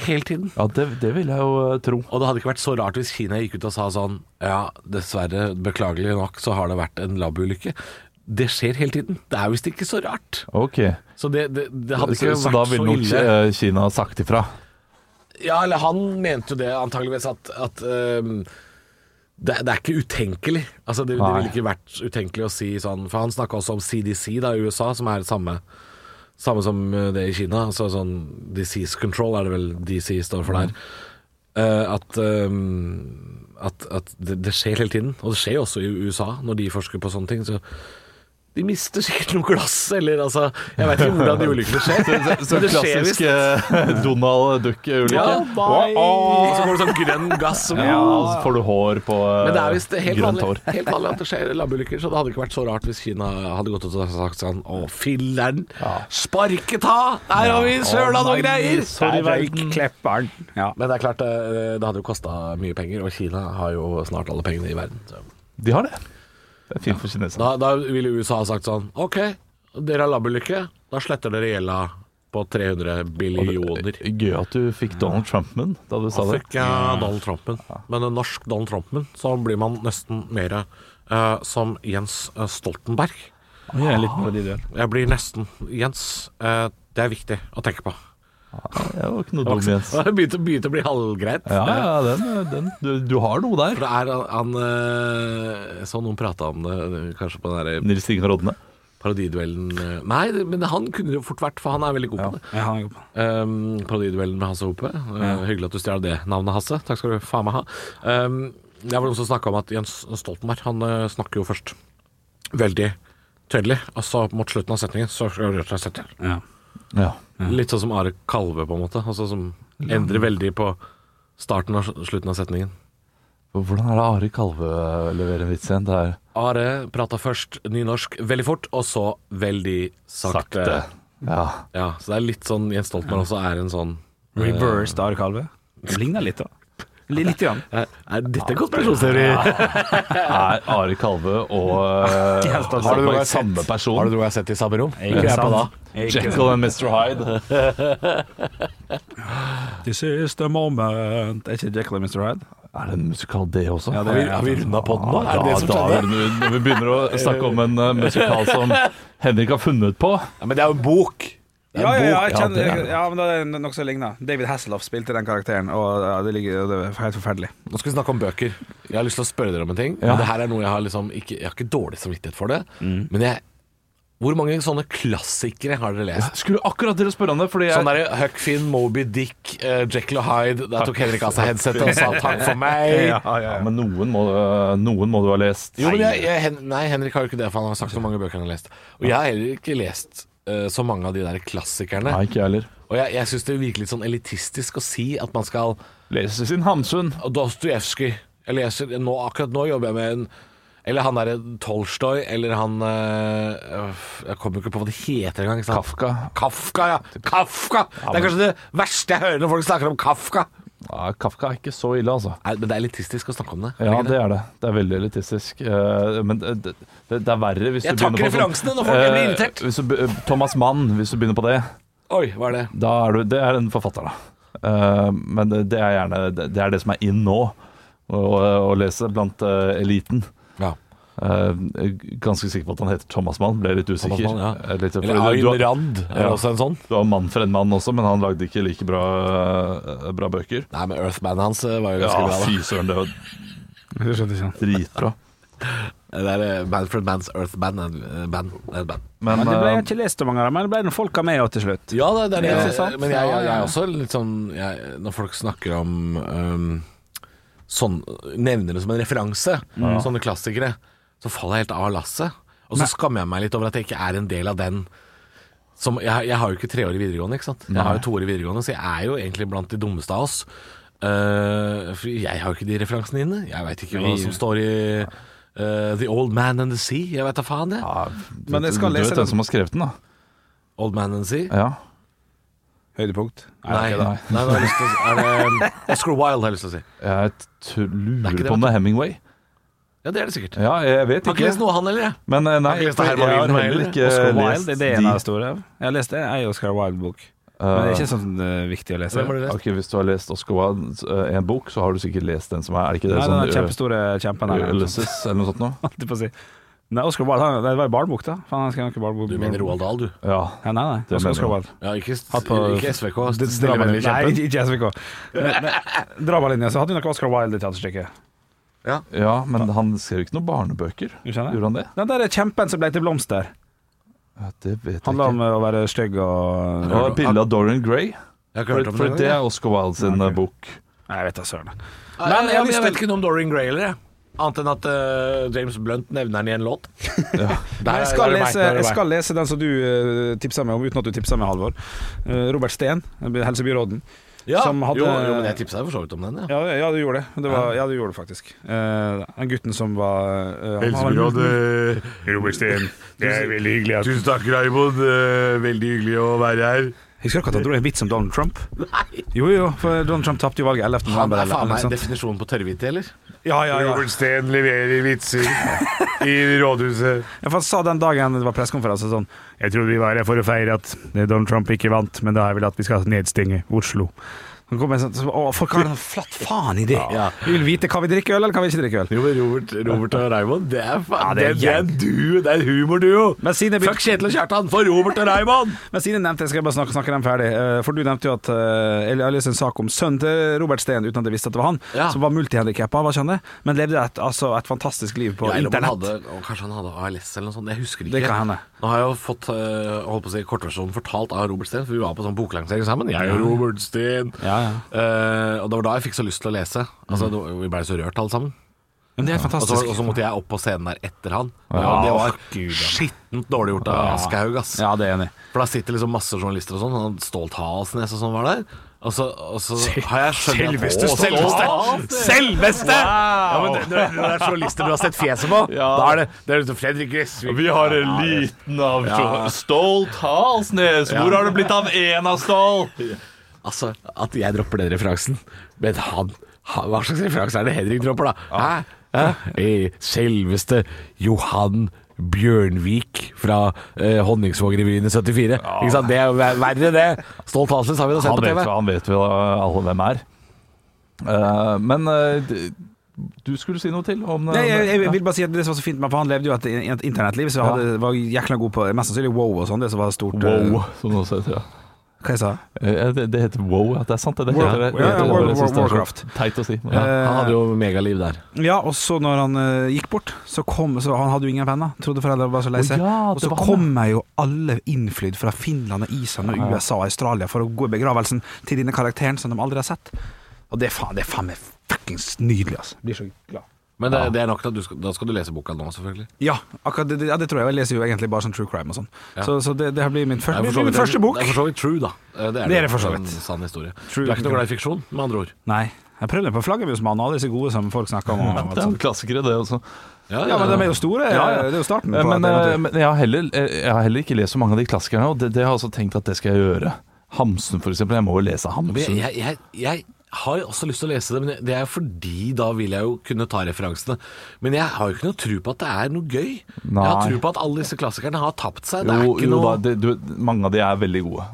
hele tiden. Ja, det, det vil jeg jo tro. Og det hadde ikke vært så rart hvis Kina gikk ut og sa sånn Ja, dessverre, beklagelig nok, så har det vært en labulykke. Det skjer hele tiden. Det er visst ikke så rart. Ok. Så det, det, det hadde ikke så vært da så, vil nok ille. eh, Kina sagt ifra. Ja, eller han mente jo det antageligvis at, at det, det er ikke utenkelig. Altså, det, det ville ikke vært utenkelig å si sånn For han snakka også om CDC da, i USA, som er det samme, samme som eh, det i Kina. Altså sånn Disease Control er det vel DC står for der. Uh, at um, at, at det, det skjer hele tiden. Og det skjer også i USA, når de forsker på sånne ting. Så De mister sikkert noe glass, eller altså Jeg vet ikke hvordan de ulykkene skjer. Så så, visst. klassisk eh, Donald Duck-ulykke. Ja, oh, oh. så får du sånn grønn gass. som- Ja, så får du hår på eh, Men det er visst helt grønt vanlig, hår. helt vanlig at det skjer labbeulykker, så det hadde ikke vært så rart hvis Kina hadde gått ut og sagt sånn Å, filler'n! Sparketa! Der har vi søla noe greier! Sorry, verden. Klepperen. Ja. Men det er klart, det, det hadde jo kosta mye penger, og Kina har jo snart alle pengene i verden. Så. De har det. Det er fint for kineserne. Da, da ville USA ha sagt sånn OK, dere har labbeulykke, da sletter dere gjelda på 300 billioner. Gøy at du fikk Donald Trump-en da du sa Da fikk jeg Donald Trumpman. Men en norsk Donald Trumpman, så blir man nesten mer uh, som Jens eh, Stoltenberg. Jeg. Jeg blir nesten Jens. Uh, det er viktig å tenke på. Det var ikke noe dum, Jens. <laughs> Det begynte, begynte å bli halvgreit. Ja, ja, den, den du, du har noe der. For det er han eh, Jeg så noen prata om det, kanskje på den der Nils Inge Rodne. parodiduellen eh, Nei, men han kunne det jo fort vært, for han er veldig god på det. Ja, han er god på. Um, parodiduellen med Hasse Hope. Eh, Hyggelig at du stjal det navnet, Hasse. Takk skal du faen meg ha. Um, det var noen som snakka om at Jens Stoltenberg Han uh, snakker jo først veldig tydelig, og så mot slutten av setningen så rører han seg sette Ja. Ja. Litt sånn som Are Kalve, på en måte. Altså Som endrer veldig på starten og slutten av setningen. Hvordan er det Are Kalve leverer en vits igjen? Det er Are prata først nynorsk veldig fort, og så veldig sakte. sakte. Ja. Ja, Så det er litt sånn Jens Stoltenberg også er en sånn Reversed Are Kalve. Det ligner litt, da. Litt, grann. Er, er dette konspirasjonsteori? <laughs> Er Ari Kalve og <laughs> uh, Har du noe samme person? Har du noe jeg har sett i samme rom? Ikke jeg på da. Jekyll and Mr. Hyde. This is the moment. Er ikke Jekyll and Mr. Hyde? Er det en musikal, det også? Ja, det vi, er- har vi runda på den nå? Er det Ja, det som da, er når vi begynner å snakke om en uh, musikal som Henrik har funnet på Ja, men det er jo en bok. Det er Ja, en ja, ja, jeg kjenner, Ja, er det. ja, men det er nokså ligner. David Hasselhoff spilte den karakteren, og ja, det, ligger, det er helt forferdelig. Nå skal vi snakke om bøker. Jeg har lyst til å spørre dere om en ting. Ja. Det her er noe Jeg har liksom ikke, Jeg har ikke dårlig samvittighet for det. Men jeg Hvor mange sånne klassikere har dere lest? Skulle akkurat til å spørre om det, fordi jeg Sånn derre Huck Finn, Moby Dick, uh, Jekyll og Hyde Der tok Henrik av seg headsetet og sa 'takk for meg'. ja, Men noen må, noen må du ha lest. Jo, men jeg, jeg, Nei, Henrik har jo ikke det, for han har sagt så mange bøker han har lest. Og jeg har heller ikke lest eh, så mange av de der klassikerne. Nei, ikke heller. Og jeg, jeg syns det virker litt sånn elitistisk å si at man skal Lese sin Hamsun. Dostojevskij. Jeg leser nå, Akkurat nå jobber jeg med en Eller han derre Tolstoy, eller han øh, Jeg kommer ikke på hva det heter engang. Kafka. Kafka, ja. Kafka! Det er kanskje det verste jeg hører når folk snakker om Kafka. Ja, Kafka er ikke så ille, altså. Nei, men det er elitistisk å snakke om det. Ja, det er det. Det er veldig elitistisk. Eh, Men det, det, det er verre hvis Jeg du begynner på Jeg takker referansene når folk blir eh, irritert. Hvis du, Thomas Mann, hvis du begynner på det, Oi, hva er det? da er du Det er en forfatter, da. Eh, Men det, er gjerne det, er det som er in nå, å, å lese blant eh, eliten. Ja. Eh, jeg er ganske sikker på at han heter Thomas Mann, ble litt usikker. Mann, ja. Eh, Litt, Eller du, Ayn du, Rand er Ja. også en sånn. du har Mann for en mann også, men han lagde ikke like bra, eh, bra bøker. Nei, men Earthman hans eh, var jo Ja, ganske bra. da fy søren, det var Det ikke. dritbra. Det er eh, Manfred Manns Earthband. eh, band, er band. Men, Men det ble eh, jeg ikke lest så mange av dem, men det ble noen folka med òg til slutt. Ja, det, det er det. Ja, sant. Men jeg, jeg, jeg Ja, ja. er også litt sånn jeg, Når folk snakker om um, sånn, Nevner det som en referanse, sånne klassikere, så faller jeg helt av lasset. Og så skammer jeg meg litt over at jeg ikke er en del av den som Jeg, jeg har jo ikke treårig videregående, ikke sant. Jeg har jo toårig videregående, så jeg er jo egentlig blant de dummeste av oss. Uh, for jeg har jo ikke de referansene inne. Jeg veit ikke hva som står i uh, The Old Man and the Sea. Jeg vet da faen, jeg. ja, Men jeg du, skal du lese vet hvem den. som har skrevet den, da? Old Man and the Sea. Ja. Høydepunkt. Nei, nei, nei, nei, nei, det har jeg lyst til å si. Er det Oscar Wilde, har jeg lyst til å si. Jeg t- Det er lurer ikke det, på om det er Hemingway. Ja, det er det sikkert. Ja, jeg vet Har ikke ikke. lest noe av han heller, jeg. Men eh, nei, Har ikke lest for Herman jeg har heller heller. ikke Oscar lest Wilde, det er det de. av de store. Jeg har lest det. Jeg er Oscar Wilde-bok. Men det er ikke sånn eh, viktig å lese. Hvem har du lest? Ok, Hvis du har lest Oscar Wilde eh, en bok, så har du sikkert lest den som er Er det ikke det Nei, den sånn er kjempestore kjempen her. Ulysses eller noe sånt noe? <laughs> Holdt jeg på å si. Nei, Oscar Wilde, han, det var jo barnebok, da. Faen, han skrev noe barnebok. Du mener Roald Dahl, du. Ja. Ja, nei, nei. Det Oscar, mener Oscar jeg. Wilde. Ja, ikke, på- ikke SVK. Det- Stille vennlig Nei, kjempen. ikke, ikke SVK. Men- men Dramalinja, så hadde vi noe Oscar Wilde i teaterstykket. Ja, men han skrev ikke noen barnebøker. Gjorde han det? Den der kjempen som ble til blomster. Ja, det vet jeg Handla om å være stygg og Det var bilde av Dorian Gray. Jeg har ikke For, for det. er Oscar Wilde sin Ja, ok. eh, bok. Nei, jeg vet da søren. Men jeg, jeg jeg vet ikke noe om Dorian Gray heller, jeg. Annet enn at uh, James Blunt nevner den i en låt. <laughs> Der- Jeg skal, lese, jeg skal lese den som du uh, tipsa meg om, uten at du tipsa meg, Halvor. Uh, Robert Steen, helsebyråden. Ja, som hadde- jo, jo, men jeg tipsa deg for så vidt om den, ja. Ja, ja, du gjorde det. det var, ja, du gjorde det faktisk. Uh, den gutten som var uh, Robert Steen. Det er veldig hyggelig. Tusen takk, Raymond. Veldig hyggelig å være her. Husker dere at han dro en vits om Donald Trump? Jo, jo, for Donald Trump tapte jo valget 11. Han november. er faen eller meg sånt. definisjonen på tørrvite, eller? Ja, ja, ja. Steen leverer vitser i rådhuset. <laughs> Ja, for Han sa den dagen det var pressekonferanse sånn Jeg trodde vi var her for å feire at Donald Trump ikke vant, men da er vel at vi skal nedstenge Oslo. Han kom med sånn, så, å, Folk har en flatt faen idé. Ja. Vi vil vite kan vi drikke øl, eller kan vi ikke drikke øl. Jo, men Robert, Robert og Raymond, det er, faen, Ja, det er det, det gjeng. duo. Det er humorduo. Men siden jeg, Fuck Kjetil og Kjartan for Robert og Raymond! <laughs> men siden jeg nevnte jeg skal bare snakke, snakke dem ferdig. Eh, For du nevnte jo at eh, Jeg har lest en sak om sønnen til Robert Steen uten at jeg visste at det var han, Ja. som var multihandikappa, hva skjønner det? men levde et, altså, et fantastisk liv på Ja, han internett. hadde, kanskje han hadde ALS eller noe sånt. Jeg husker ikke. Det kan hende. Nå har jeg jo fått øh, holdt på å si, kortversjonen fortalt av Robert Steen, for vi var på sånn boklansering sammen. Jeg og Robert Steen. Ja, ja. Eh, og det var da jeg fikk så lyst til å lese. Altså, det Vi ble så rørt alle sammen. Men det er Og så, fantastisk. og så måtte jeg opp på scenen der etter han. Ja, det var Gud, skittent dårlig gjort av Aschehoug, ass. Ja, det er enig. For da sitter liksom masse journalister og sånn, og Stolt Halsnes og sånn var der. Og så, og så har jeg skjønt Selveste Å, selveste! Selveste! Selveste! Ja, men det, det er journalister du har sett fjeset på, Ja. da er det, det er liksom Fredrik Gressvik. Vi har eliten av Ja. Stolt Halsnes. Hvor har det blitt av en av Stolt? Altså, at jeg dropper den referansen, men han, han Hva slags referanse er det Henrik dropper, da? Hæ? Hæ? Selveste Johan Bjørnvik fra eh, Honningsvåg-revyen i 74. Ikke sant? Det er jo ver- verre, det. Stolt Halsnes har vi da sett Han TV. vet, han vet vel alle hvem er. Uh, men uh, du skulle si noe til om Nei, jeg, jeg vil bare si at Det som var så fint med For han levde jo et, et internettliv, så Ja. hadde, var jækla god på mest sannsynlig wow og sånn. Det som var stort. Wow, eh, som noe. Ja. Hva jeg sa Eh, Det, det heter wow. At det er sant, det. det heter det. Ja, det er Warcraft. Teit å si. Ja, Ja. han hadde jo megaliv der. Ja, og så når han uh, gikk bort, så kom så Han hadde jo ingen venner. Trodde foreldrene var så lei seg. Oh, ja, og så kommer jo alle innflydd fra Finland og Island og USA og Australia for å gå i begravelsen til denne karakteren som de aldri har sett. Og det er faen, det er faen meg fuckings nydelig, altså. Blir så glad. Men det, det er nok til at du skal, da skal du lese boka nå, selvfølgelig. Ja, akkurat det, ja, det tror jeg. Jeg leser jo egentlig bare sånn true crime og sånn. Ja. Så, så det, det her blir min, første, Det er min vidt- første bok. Det er for så vidt true, da. Eh, Det er, Det er det for så en vidt. sann historie. True. Du er ikke noe glad i fiksjon, med andre ord? Nei. Jeg prøvde på Flaggermusmannen, alle disse gode som folk snakker om. og- <laughs> Det er jo klassikere, det også. Ja, men de er jo store. Ja, ja. Det er jo starten Eh, på Men, et eh, men jeg, har heller, eh, jeg har heller ikke lest så mange av de klassikerne, og det, det har jeg også tenkt at det skal jeg gjøre. Hamsun, for eksempel. Jeg må jo lese Men Hamsun. jeg, jeg, jeg har også lyst til å lese det, men det er fordi da vil jeg jo kunne ta referansene. Men jeg har jo ikke noe tro på at det er noe gøy. Nei. Jeg har tro på at alle disse klassikerne har tapt seg. Det er Jo, ikke jo noe da, det, du, mange av de er veldig gode.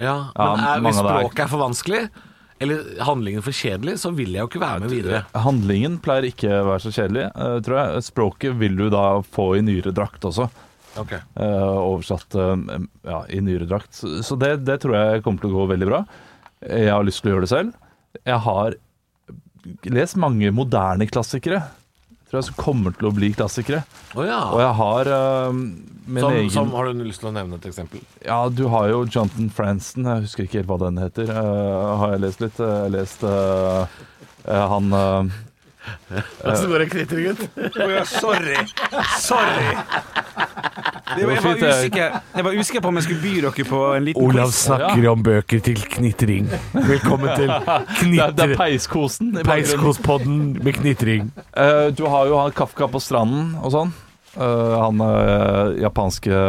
ja, Ja, Men er, hvis språket er- er for vanskelig, eller handlingen for kjedelig, så vil jeg jo ikke være med videre. Handlingen pleier ikke å være så kjedelig, eh, tror jeg. Språket vil du da få i nyere drakt også. Okay. eh, oversatt eh, ja, i nyere drakt. Så, så det, det tror jeg kommer til å gå veldig bra. Jeg har lyst til å gjøre det selv. Jeg har lest mange moderne klassikere. Tror jeg som kommer til å bli klassikere. Oh, ja. Og jeg har uh, min Som, egen som, har du lyst til å nevne et eksempel? Ja, du har jo Jonathan Franston, jeg husker ikke helt hva den heter. Uh, har jeg lest litt? Jeg har lest uh, eh, han eh, Så går det knitring. Sorry. Sorry. Det var, jeg, var usikker, jeg var usikker på om jeg skulle by dere på en liten Olav quiz. snakker om bøker til knitring. Velkommen til <laughs> det, er, det er. Peiskosen. Peiskospodden med knitring. Uh, du har jo han Kafka på stranden og sånn. Uh, han uh, japanske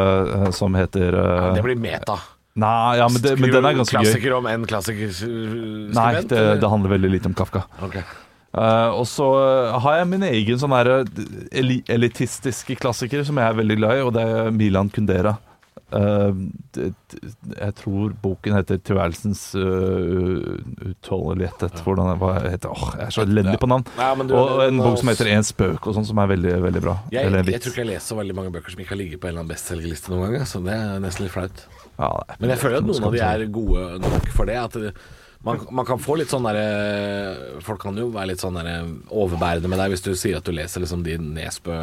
som heter eh, Det blir meta. Nei, ja, men, det, men den er ganske gøy. Klassiker om en klassiker? Nei, det, det handler veldig lite om Kafka. Ok. Eh, og så eh, har jeg min egen sånn her eh, eli elitistiske klassiker som jeg er veldig glad i, og det er Milan Kundera. Uh, det, jeg tror boken heter 'Tilværelsens uh, utholdenhet'. Hvordan hva heter Åh, Jeg er så elendig på navn. Nei, du- Og en bok som heter 'En spøk', og sånn, som er veldig veldig bra. Jeg, jeg tror ikke jeg leser så veldig mange bøker som ikke har ligget på en eller annen bestselgerliste noen gang. Så det er nesten litt flaut. Ja, Men jeg føler at noen av de er gode nok for det. At man, man kan få litt sånn derre Folk kan jo være litt sånn derre overbærende med deg hvis du sier at du leser liksom de Nesbø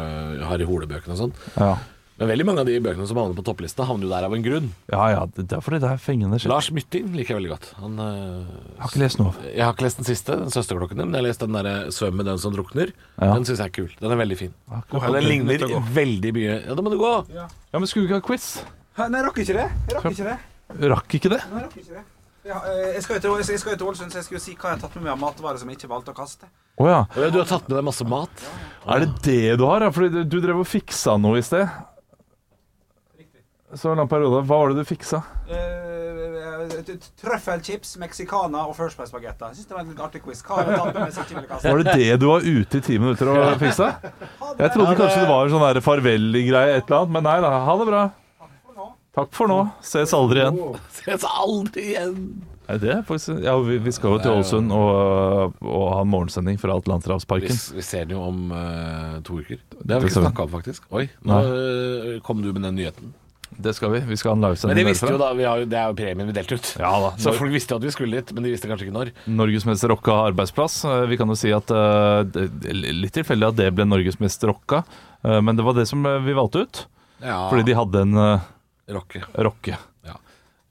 har i holebøkene og sånn. ja. Men veldig mange av de bøkene som havner på topplista, havner jo der av en grunn. Ja ja, det det er fordi det er fengende shit. Lars Mytting liker jeg veldig godt. Han, øh, Jeg har ikke lest noe. jeg har ikke lest den siste, den søsterklokkene, men jeg har lest den der 'Svøm med den som drukner'. Ja. Den syns jeg er kul. Den er veldig fin. Ja, Og den ligner veldig mye Ja, da må du gå! Ja, men skulle vi ikke ha quiz? Nei, jeg rakk ikke det. Jeg rakk ikke det. Rakk ikke det? Nei, jeg rakk ikke det. Ja, eh, jeg skal jo til, jeg skal jo Ålesund, så jeg skulle si hva jeg har tatt med meg av matvarer som jeg ikke valgte å kaste. Å ja. Ja, Du har tatt med deg masse mat. Er det det du har? Fordi du, du drev og fiksa noe i sted. Riktig. Så en lang periode. Hva var det du fiksa? Uh, Trøffelchips, mexicana og First Price bagetter. Jeg synes det var en litt artig quiz. Hva har jeg tatt med meg som ikke ville kaste? Var det det du var ute i ti minutter og fiksa? Jeg trodde kanskje det var en sånn farvel-greie, et eller annet. Men nei da. Ha det bra. Takk for nå. Ses aldri igjen. Ses aldri igjen! Er det det? Faktisk, ja, vi, vi skal jo til Ålesund og, og ha en morgensending fra Vi, Atlanterhavsparken. vi ser den jo om uh, to uker. Det har vi ikke snakka om, faktisk. Oi, nå øh, kom du med den nyheten. Det skal vi. Vi skal ha en livesending Men de visste jo da, vi har, det er jo premien vi delte ut. Ja da. Så folk visste jo at vi skulle dit, men de visste kanskje ikke når. Norges mest rocka arbeidsplass. Eh, Vi kan jo si at det er Litt tilfeldig at det ble Norges mest rocka, eh, men det var det som vi valgte ut. Ja, Fordi de hadde en rocke. rocke. Ja.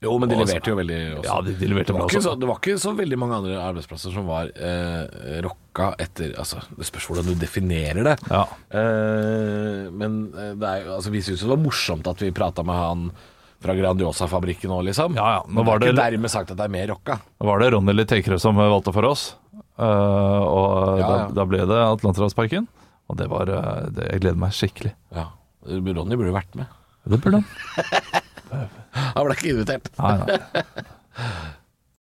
Jo, men de Og så- leverte jo veldig også. Ja, de, de leverte det, var bra så, det var ikke så veldig mange andre arbeidsplasser som var eh, rocka etter Altså, det spørs hvordan du definerer det. Ja. Eh, men eh, det er, altså, vi syntes jo det var morsomt at vi prata med han fra Grandiosa-fabrikken òg, liksom. Ja, ja. Men var det er ikke dermed sagt at det er mer rocka. Var det Ronny Littekrø som valgte for oss, Uh, og Ja, da, da ble det Atlanterhavsparken. Og det var eh, det, Jeg gleder meg skikkelig. Ja. Ronny burde vært med. Det burde han. Han ble ikke invitert. Nei, nei.